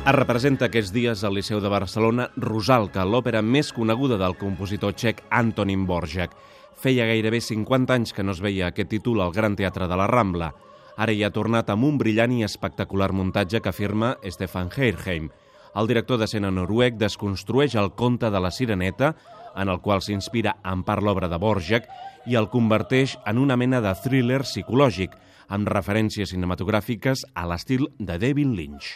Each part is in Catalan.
Es representa aquests dies al Liceu de Barcelona Rosalca, l'òpera més coneguda del compositor txec Antonin Borjak. Feia gairebé 50 anys que no es veia aquest títol al Gran Teatre de la Rambla. Ara hi ha tornat amb un brillant i espectacular muntatge que afirma Stefan Heirheim. El director d'escena noruec desconstrueix el conte de la Sireneta, en el qual s'inspira en part l'obra de Borjak, i el converteix en una mena de thriller psicològic, amb referències cinematogràfiques a l'estil de David Lynch.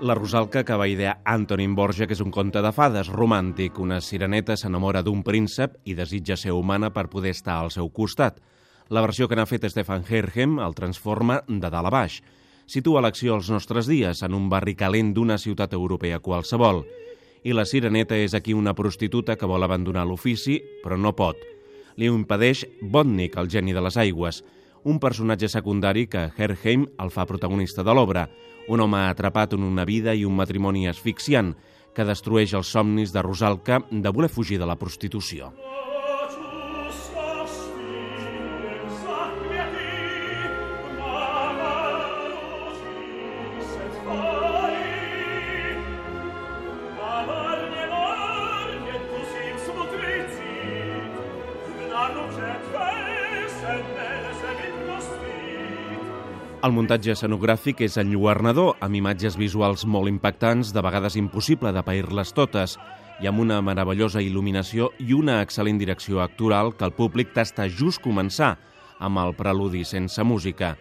La Rosalca que va idear Antonin Borja, que és un conte de fades romàntic. Una sireneta s'enamora d'un príncep i desitja ser humana per poder estar al seu costat. La versió que n'ha fet Stefan Herhem el transforma de dalt a baix. Situa l'acció als nostres dies, en un barri calent d'una ciutat europea qualsevol. I la sireneta és aquí una prostituta que vol abandonar l'ofici, però no pot. Li ho impedeix Botnik, el geni de les aigües, un personatge secundari que Herheim el fa protagonista de l'obra, un home atrapat en una vida i un matrimoni asfixiant que destrueix els somnis de Rosalca de voler fugir de la prostitució. El muntatge escenogràfic és enlluernador, amb imatges visuals molt impactants, de vegades impossible de pair-les totes, i amb una meravellosa il·luminació i una excel·lent direcció actoral que el públic tasta just començar amb el preludi sense música.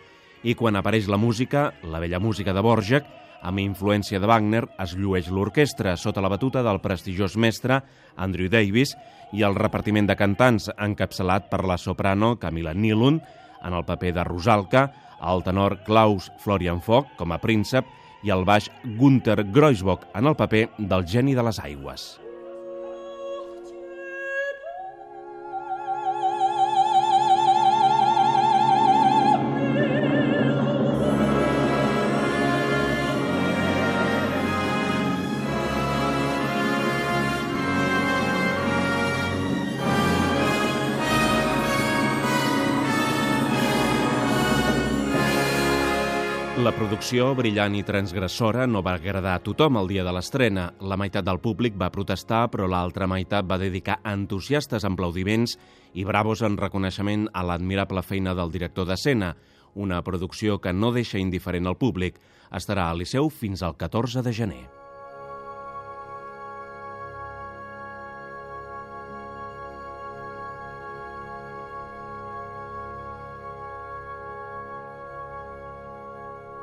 I quan apareix la música, la vella música de Borjak, amb influència de Wagner, es llueix l'orquestra sota la batuta del prestigiós mestre Andrew Davis i el repartiment de cantants encapçalat per la soprano Camila Nilun en el paper de Rosalca, el tenor Klaus Florian Fock com a príncep i el baix Gunther Groisbock en el paper del geni de les aigües. La producció, brillant i transgressora, no va agradar a tothom el dia de l'estrena. La meitat del públic va protestar, però l'altra meitat va dedicar entusiastes aplaudiments i bravos en reconeixement a l'admirable feina del director d'escena, una producció que no deixa indiferent al públic. Estarà al Liceu fins al 14 de gener.